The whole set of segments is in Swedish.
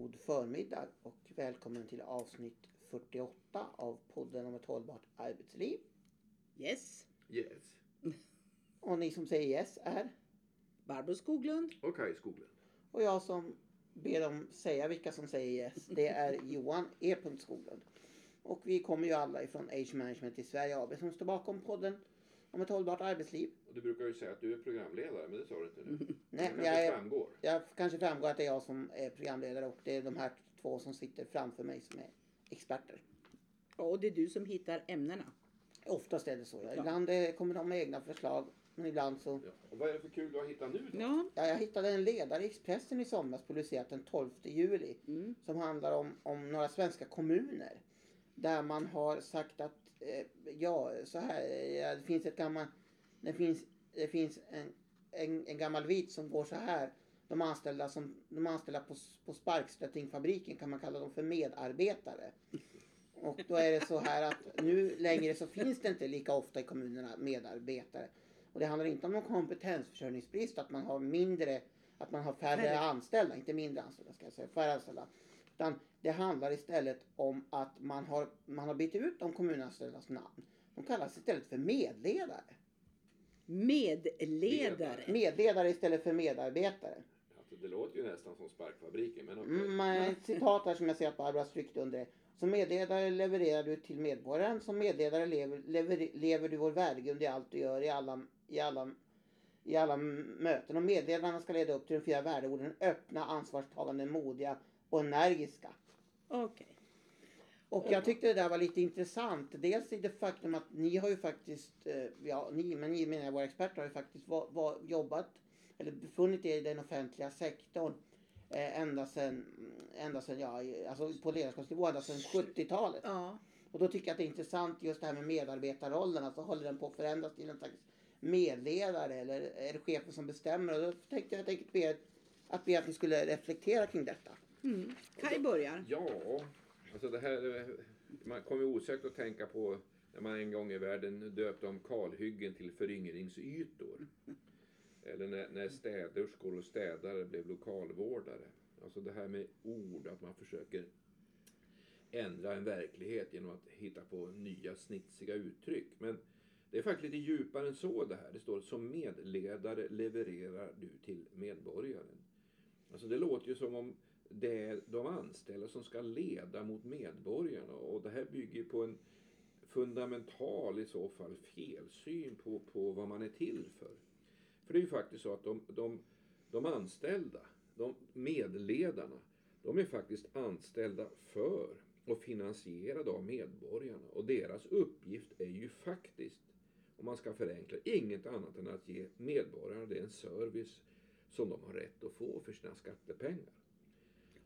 god förmiddag och välkommen till avsnitt 48 av podden om ett hållbart arbetsliv. Yes. Yes. Och ni som säger yes är Barbro Skoglund. Och Kaj Skoglund. och jag som ber dem säga vilka som säger yes. Det är Johan E. Skoglund. Och vi kommer ju alla ifrån Age Management i Sverige AB som står bakom podden om ett hållbart arbetsliv. Och du brukar ju säga att du är programledare, men det sa du inte nu. Nej, det men kanske jag framgår. jag kanske framgår att det är jag som är programledare och det är de här två som sitter framför mig som är experter. Och det är du som hittar ämnena. Oftast är det så. Ja. Ibland eh, kommer de med egna förslag. Men ibland så... Ja. Och vad är det för kul du har hittat nu då? Ja. Ja, jag hittade en ledare i Expressen i somras publicerat den 12 juli. Mm. Som handlar om, om några svenska kommuner. Där man har sagt att, ja så här, ja, det finns ett gammalt, det finns, det finns en, en, en gammal vit som går så här. De anställda, som, de anställda på, på Sparkstöttingfabriken kan man kalla dem för medarbetare. Och då är det så här att nu längre så finns det inte lika ofta i kommunerna medarbetare. Och det handlar inte om någon kompetensförsörjningsbrist, att man har mindre, att man har Färre. anställda, inte mindre anställda ska jag säga, färre anställda. Utan det handlar istället om att man har, man har bytt ut de kommunanställdas namn. De kallas istället för medledare. Medledare. Medledare istället för medarbetare. Det låter ju nästan som sparkfabriken, men okej. Mm, men ett citat här som jag ser att Barbara strykt under. Som medledare levererar du till medborgaren. Som medledare lever, lever, lever du vår värdegrund i allt du gör, i alla, i alla, i alla möten. Och medledarna ska leda upp till de fyra värdeorden öppna, ansvarstagande, modiga och energiska. Okej. Och jag tyckte det där var lite intressant. Dels i det faktum att ni har ju faktiskt, eh, ja ni, men ni menar våra experter har ju faktiskt var, var, jobbat eller befunnit er i den offentliga sektorn eh, ända sedan, ända sedan, ja, alltså på ledarskapsnivå ända sedan 70-talet. Ja. Och då tycker jag att det är intressant just det här med medarbetarrollen. Alltså håller den på att förändras till en slags medledare eller är det chefen som bestämmer? Och då tänkte jag tänkte be, att be att ni skulle reflektera kring detta. Mm. Kaj börjar. Ja, alltså det här... Man kommer osökt att tänka på när man en gång i världen döpte om kalhyggen till föryngringsytor. Eller när, när städerskor och städare blev lokalvårdare. Alltså det här med ord, att man försöker ändra en verklighet genom att hitta på nya snitsiga uttryck. Men det är faktiskt lite djupare än så det här. Det står som medledare levererar du till medborgaren. Alltså det låter ju som om det är de anställda som ska leda mot medborgarna och det här bygger på en fundamental i så fall felsyn på, på vad man är till för. För det är ju faktiskt så att de, de, de anställda, de medledarna, de är faktiskt anställda för och finansierade av medborgarna och deras uppgift är ju faktiskt, om man ska förenkla, inget annat än att ge medborgarna den service som de har rätt att få för sina skattepengar.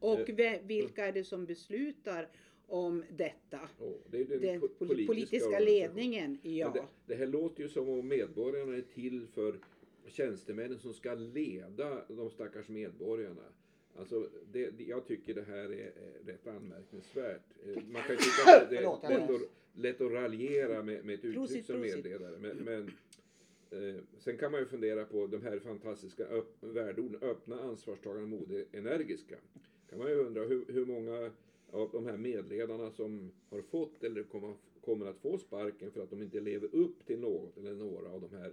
Och Eh, ve- vilka är det som beslutar om detta? Och det är den, Den po- pol- politiska, organisationen. ledningen. Ja. Det, det här låter ju som om medborgarna är till för tjänstemännen som ska leda de stackars medborgarna. Alltså, det, jag tycker det här är, rätt anmärkningsvärt. Eh, Man kan tycka att det är lätt att, lätt att raljera med, med ett uttryck Prosit, som medledare. Men, men eh, sen kan man ju fundera på de här fantastiska öpp, värdeorden. Öppna, ansvarstagande, modig, energiska. Kan man ju undra hur, hur många av de här medledarna som har fått eller kommer, kommer att få sparken för att de inte lever upp till något eller några av de här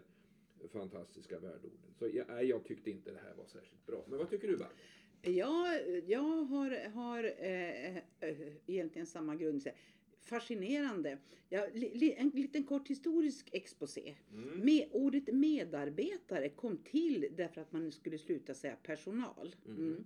fantastiska värdeorden. Så jag, jag tyckte inte det här var särskilt bra. Men vad tycker du Barbro? Ja, jag har, har eh, eh, egentligen samma grund. Fascinerande. Ja, li, en liten kort historisk exposé. Mm. Med, ordet medarbetare kom till därför att man skulle sluta säga personal. Mhm. Mm.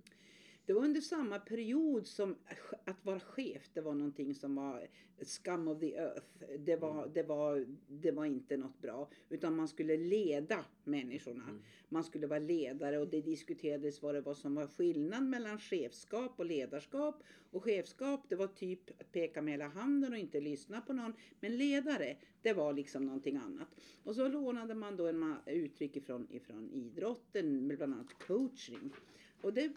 Det var under samma period som att vara chef, det var någonting som var scum of the earth. Det var, det var, det var inte något bra. Utan man skulle leda människorna. Mm. Man skulle vara ledare och det diskuterades vad det var som var skillnad mellan chefskap och ledarskap. Och chefskap det var typ att peka med hela handen och inte lyssna på någon. Men ledare det var liksom någonting annat. Och så lånade man då en uttryck ifrån, ifrån idrotten, bland annat coaching. Och det,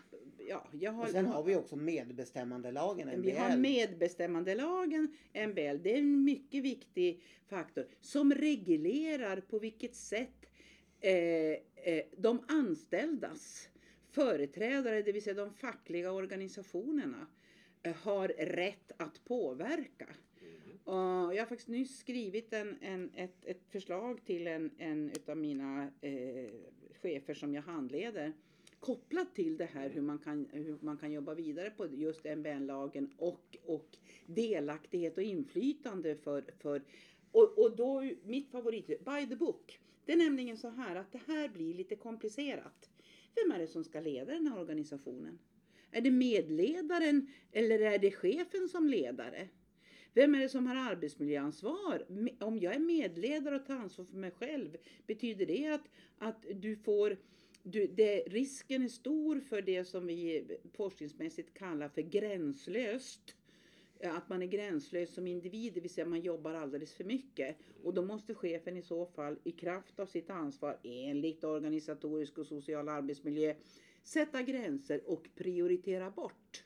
ja, jag har... Och sen har vi också medbestämmandelagen, MBL. Vi har medbestämmandelagen, MBL. Det är en mycket viktig faktor som reglerar på vilket sätt eh, eh, de anställdas företrädare, det vill säga de fackliga organisationerna, eh, har rätt att påverka. Mm. Och jag har faktiskt nyss skrivit en, en, ett, ett förslag till en, en utav mina eh, chefer som jag handleder kopplat till det här hur man kan, hur man kan jobba vidare på just MBN-lagen och, och delaktighet och inflytande för, för och, och då mitt favorit, by the book. Det är nämligen så här att det här blir lite komplicerat. Vem är det som ska leda den här organisationen? Är det medledaren eller är det chefen som ledare? Vem är det som har arbetsmiljöansvar? Om jag är medledare och tar ansvar för mig själv, betyder det att, att du får du, det, risken är stor för det som vi forskningsmässigt kallar för gränslöst. Eh, att man är gränslös som individ, det vill säga man jobbar alldeles för mycket. Och då måste chefen i så fall i kraft av sitt ansvar enligt organisatorisk och social arbetsmiljö sätta gränser och prioritera bort.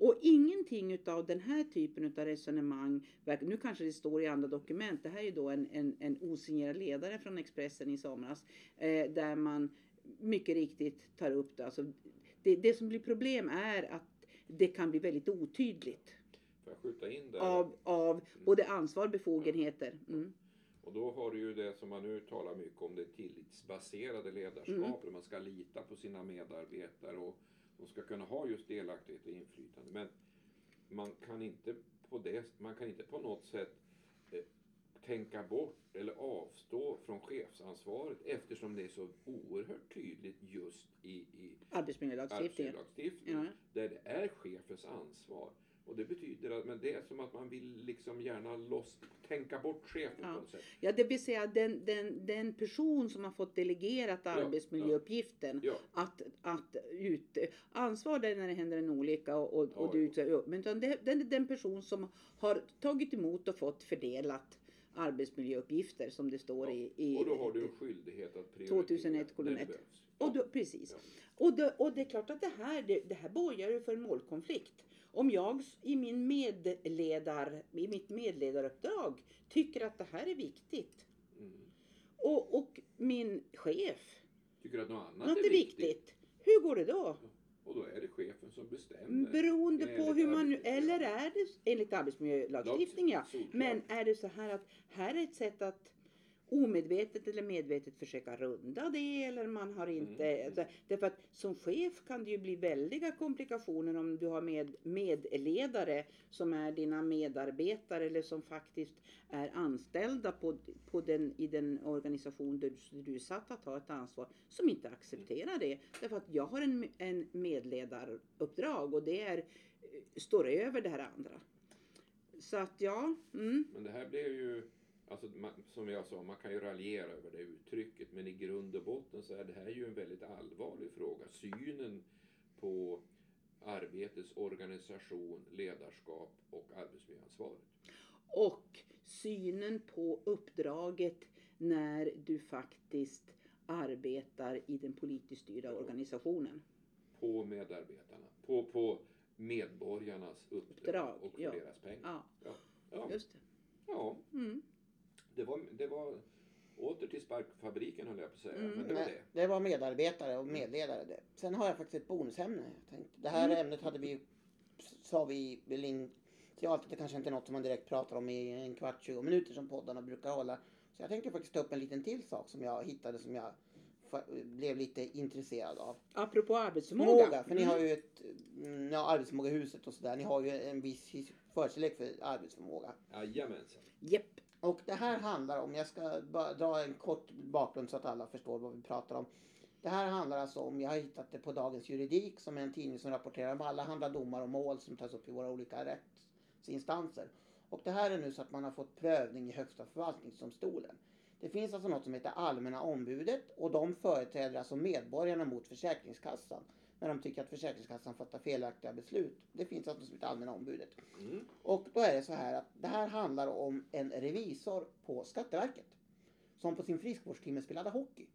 Och ingenting utav den här typen av resonemang, nu kanske det står i andra dokument, det här är ju då en, en, en osignerad ledare från Expressen i somras, eh, där man mycket riktigt tar upp det. Alltså, det. Det som blir problem är att det kan bli väldigt otydligt Får jag skjuta in där? av, av både ansvar och befogenheter. Mm. Och då har du ju det som man nu talar mycket om, det tillitsbaserade ledarskap. Mm. Man ska lita på sina medarbetare och de ska kunna ha just delaktighet och inflytande. Men man kan inte på, det, man kan inte på något sätt eh, tänka bort eller avstå från chefsansvaret eftersom det är så oerhört tydligt just i, i Arbetsmiljölagstiftningen. arbetsmiljölagstiftningen. Ja. Där det är chefens ansvar. Och det betyder att men det är som att man vill liksom gärna loss, tänka bort chefen Ja. på något sätt. Ja, det vill säga den, den, den person som har fått delegerat arbetsmiljöuppgiften Ja, att, att ut, ansvar där när det händer en olycka och, och, och Ja, du ja. utsätter upp. Men utan det, den är den person som har tagit emot och fått fördelat arbetsmiljöuppgifter som det står Ja, i, i och då har du en skyldighet att prioritera 2001 kolon där det ett. behövs. och då, Ja. precis. Ja. Och, då, och det är klart att det här, det, det här borgar ju för en målkonflikt. Om jag i, min medledar, i mitt medledaruppdrag tycker att det här är viktigt Mm. och, och min chef Tycker att något annat att är är viktigt. Hur går det då? Och då är det chefen som bestämmer. Beroende på hur man nu, eller är det enligt arbetsmiljölagstiftningen ja. Men är det så här att här är ett sätt att omedvetet eller medvetet försöka runda det eller man har inte. Mm. Alltså, därför att som chef kan det ju bli väldiga komplikationer om du har med, medledare som är dina medarbetare eller som faktiskt är anställda på, på den, i den organisation där du, du är satt att ha ett ansvar som inte accepterar det. Därför att jag har en, en medledaruppdrag och det är, står över det här andra. Så att ja, mm, Men det här blir ju, alltså, man, som jag sa, man kan ju raljera över det uttrycket. Men i grund och botten så är det här ju en väldigt allvarlig fråga. Synen på arbetets organisation, ledarskap och arbetsmiljöansvaret. och synen på uppdraget när du faktiskt arbetar i den politiskt styrda organisationen. På medarbetarna, på, på medborgarnas uppdrag, Uppdrag, och ja. deras pengar. Ja, Ja, ja, just det. ja Mm. Det, var, det var åter till sparkfabriken höll jag på att säga. Mm. Men det var det. det var medarbetare och medledare det. Sen har jag faktiskt ett bonusämne. Jag tänkte, det här Mm. ämnet hade vi, sa vi väl initialt att det kanske inte är något som man direkt pratar om i en kvart, 20 minuter som poddarna brukar hålla. Så jag tänkte faktiskt ta upp en liten till sak som jag hittade som jag blev lite intresserad av. Apropå arbetsförmåga. Förmåga, för ni Mm. har ju ett, mm, ja, arbetsförmågehuset och sådär. Ni har ju en viss förkärlek för arbetsförmåga. Jajamensan. Japp. Och det här handlar om, jag ska bara dra en kort bakgrund så att alla förstår vad vi pratar om. Det här handlar alltså om, jag har hittat det på Dagens Juridik som är en tidning som rapporterar om alla handla domar och mål som tas upp i våra olika rättsinstanser. Och det här är nu så att man har fått prövning i Högsta förvaltningsdomstolen. Det finns alltså något som heter Allmänna ombudet och de företräder alltså medborgarna mot Försäkringskassan när de tycker att Försäkringskassan fattar felaktiga beslut. Det finns alltså något som heter Allmänna ombudet. Mm. Och då är det så här att det här handlar om en revisor på Skatteverket. Som på sin friskvårdstimme spelade hockey.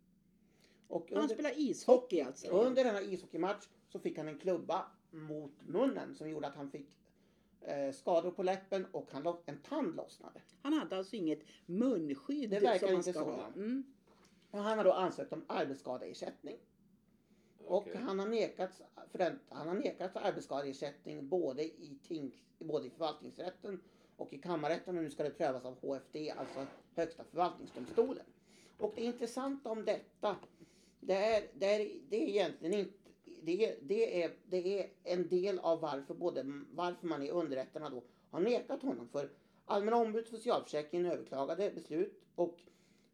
Och Han spelar ishockey alltså. under denna ishockeymatch så fick han en klubba mot munnen som gjorde att han fick skador på läppen och han, en tand lossnade. Han hade alltså inget munskydd. Det verkar inte så? Mm. Och han har då ansökt om arbetsskadeersättning. Och Okej. han har nekats, för den, han har nekats arbetsskadeersättning både i, ting, både i förvaltningsrätten och i kammarrätten och nu ska det prövas av HFD, alltså Högsta förvaltningsdomstolen. Och det intressanta om detta, det är, det är, det är egentligen inte det är, det, är, det är en del av varför, både, varför man i underrätterna då har nekat honom. För Allmänna ombud för socialförsäkringen överklagade beslut och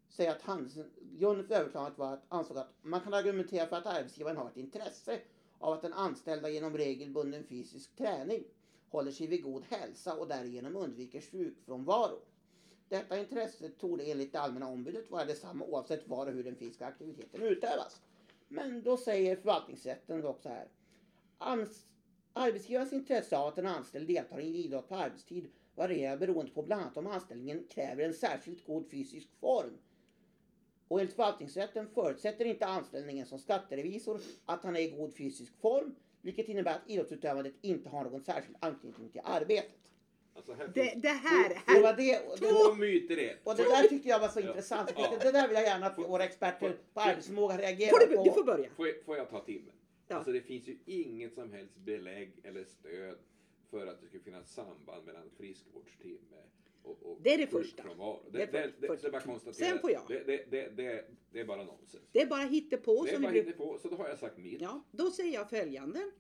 säger att hans, grunden för överklagandet var att ansåg att man kan argumentera för att arbetsgivaren har ett intresse av att den anställda genom regelbunden fysisk träning håller sig vid god hälsa och därigenom undviker sjukfrånvaro. Detta intresse torde enligt det allmänna ombudet vara detsamma oavsett var och hur den fysiska aktiviteten utövas. Men då säger förvaltningsrätten också här. Arbetsgivarens intresse av att en anställd deltar i idrott på arbetstid varierar beroende på bland annat om anställningen kräver en särskilt god fysisk form. Och enligt förvaltningsrätten förutsätter inte anställningen som skatterevisor att han är i god fysisk form, vilket innebär att idrottsutövandet inte har någon särskild anknytning till arbetet. Alltså här Det, det här, Det här var det, och det, två myter i ett. och det där tyckte jag var så Ja. intressant. Så Ja. Det där vill jag gärna att våra experter på arbetsförmåga får reagerar du, på. du får börja. Får jag, får jag ta timmen? Ja. Alltså det finns ju inget som helst belägg eller stöd för att det skulle finnas samband mellan friskvårdstimme och, och Det är det första. Det Det, är det, för- det, först. så jag bara konstatera. Sen får jag. Det, det, det, det, det är bara nonsens. Det är bara hittepå Det är som vi bara brukar på, så då har jag sagt mitt. Ja, då säger jag följande.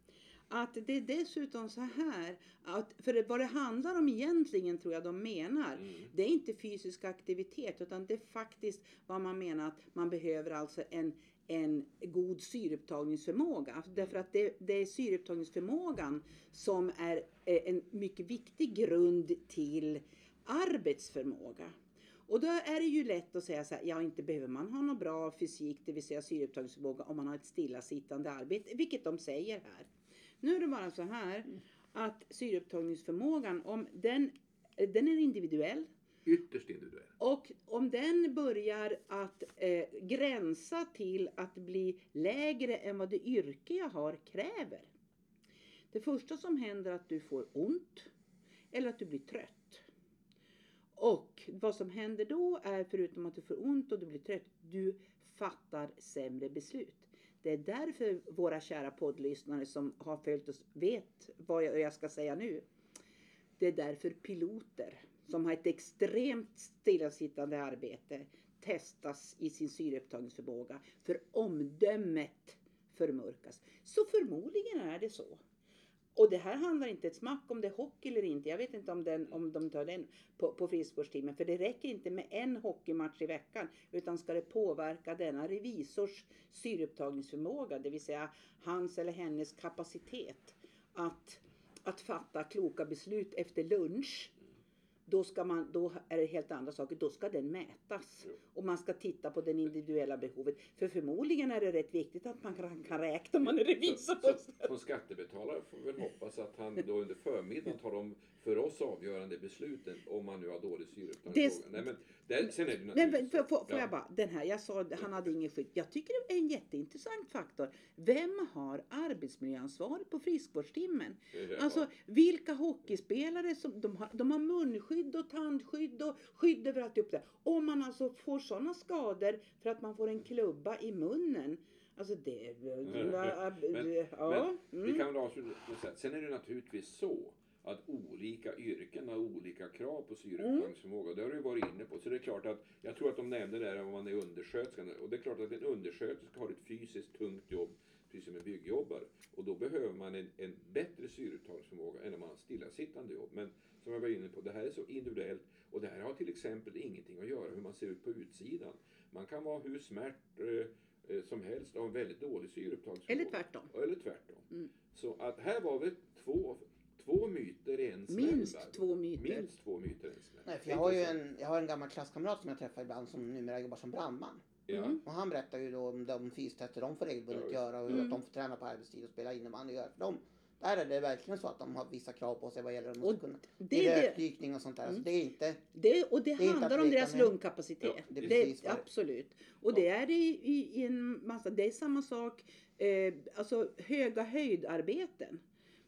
Att det är dessutom så här, att för vad det handlar om egentligen tror jag de menar, Mm. det är inte fysisk aktivitet utan det är faktiskt vad man menar att man behöver alltså en, en god syreupptagningsförmåga. Därför att det, det är syreupptagningsförmågan som är eh, en mycket viktig grund till arbetsförmåga. Och då är det ju lätt att säga så här, ja inte behöver man ha någon bra fysik, det vill säga syreupptagningsförmåga om man har ett stillasittande arbete, vilket de säger här. Nu är det bara så här att syreupptagningsförmågan, om den, den är individuell Ytterst individuell. och om den börjar att eh, gränsa till att bli lägre än vad det yrke jag har kräver. Det första som händer är att du får ont eller att du blir trött. Och vad som händer då är förutom att du får ont och du blir trött, du fattar sämre beslut. Det är därför våra kära poddlyssnare som har följt oss vet vad jag ska säga nu. Det är därför piloter som har ett extremt stillasittande arbete testas i sin syreupptagningsförmåga för omdömet förmörkas. Så förmodligen är det så. Och det här handlar inte ett smack om det är hockey eller inte. Jag vet inte om, den, om de tar den på, på friskvårdsteamen. För det räcker inte med en hockeymatch i veckan. Utan ska det påverka denna revisors syreupptagningsförmåga. Det vill säga hans eller hennes kapacitet att, att fatta kloka beslut efter lunch. Då, ska man, då är det helt andra saker. Då ska den mätas. Jo. Och man ska titta på det individuella behovet. För förmodligen är det rätt viktigt att man kan, kan räkna om man är revisor. Så, så, som skattebetalare får vi väl hoppas att han då under förmiddagen tar de för oss avgörande besluten om man nu har dålig syreupptagningsförmåga. Det- Nej men där, sen är det ju Nej, men naturligtvis får, får, får Ja. jag bara, den här, jag sa han hade ingen skydd. Jag tycker det är en jätteintressant faktor. Vem har arbetsmiljöansvaret på friskvårdstimmen? Alltså vilka hockeyspelare som, de har, de har munskydd och tandskydd och skydd över alltihop det. Om man alltså får sådana skador för att man får en klubba i munnen. Alltså det... Men- ja. Vi mm. kan väl avsluta att säga, sen är det naturligtvis så att olika yrken har olika krav på syreupptagningsförmåga. Det har du varit inne på. Så det är klart att, jag tror att de nämnde där om man är undersköterska. Och det är klart att en undersköterska har ett fysiskt tungt jobb, precis som en byggjobbare. Och då behöver man en, en bättre syreupptagningsförmåga än om man har stillasittande jobb. Men som jag var inne på, det här är så individuellt. Och det här har till exempel ingenting att göra hur man ser ut på utsidan. Man kan vara hur smärt eh, eh, som helst och ha en väldigt dålig syreupptagningsförmåga. Eller tvärtom. Eller tvärtom. Mm. Så att här var vi två, två myter i en smäll. Minst två myter. Minst två myter i en smäll. Nej, för jag har ju en, jag har en gammal klasskamrat som jag träffar ibland som numera jobbar som brandman. Mm. Och han berättar ju då om de fystester de får regelbundet Ja, göra och hur Mm. att de får träna på arbetstid och spela innebandy och göra. För dem, där är det verkligen så att de har vissa krav på sig vad gäller att de kunna Det det. rökdykning och sånt där. Mm. Så det är inte, Det, och det inte handlar om deras med. lungkapacitet. Ja, det det, det- absolut. Och det är det i, i, i en massa, det är samma sak, eh, alltså höga höjdarbeten.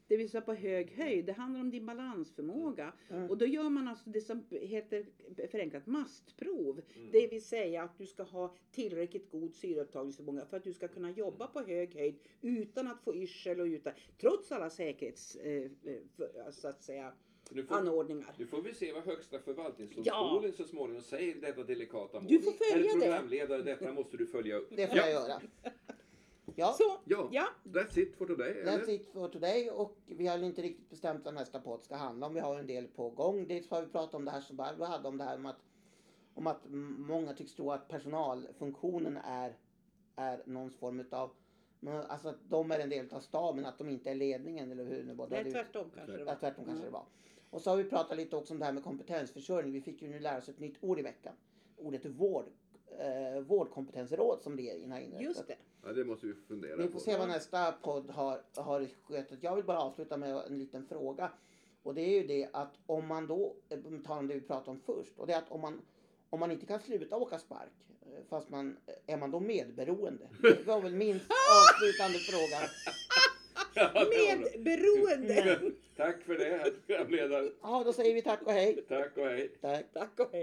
Det vill säga på hög höjd. Det handlar om din balansförmåga. Mm. Och då gör man alltså det som heter förenklat mastprov. Mm. Det vill säga att du ska ha tillräckligt god syreupptagningsförmåga för att du ska kunna jobba på hög höjd utan att få yrsel och utan, trots alla säkerhets, eh, eh, för- så att säga, Nu får, anordningar. nu får vi se vad Högsta förvaltningsdomstolen Ja. så småningom säger detta delikata mål. Du får följa Herr det. programledare, detta måste du följa upp. Det får ja. jag göra. Ja, Så, Ja, ja. that's it for today. that's Eller? it for today och vi har inte riktigt bestämt vad nästa podd ska handla om. Vi har en del på gång. Dels har vi pratat om det här som Barbro hade om det här om att, om att många tycks tro att personalfunktionen är, är någon form men alltså att de är en del av staben, att de inte är ledningen eller hur nu var Nej, det? tvärtom kanske det Ja, var. tvärtom kanske Mm. det var. Och så har vi pratat lite också om det här med kompetensförsörjning. Vi fick ju nu lära oss ett nytt ord i veckan. Ordet vård, eh, vårdkompetensråd som regeringen har inrättat. Just det. Ja, det måste vi fundera Vi på. får se vad nästa podd har, har skötet. Jag vill bara avsluta med en liten fråga. Och det är ju det att om man då, eh, tar om det vi pratade om först, och det är att om man, om man inte kan sluta åka spark, eh, fast man, är man då medberoende? Det var väl min avslutande fråga. Medberoende. Tack för det, programledare. Ja, då säger vi tack och hej. Tack och hej. Tack. Tack och hej.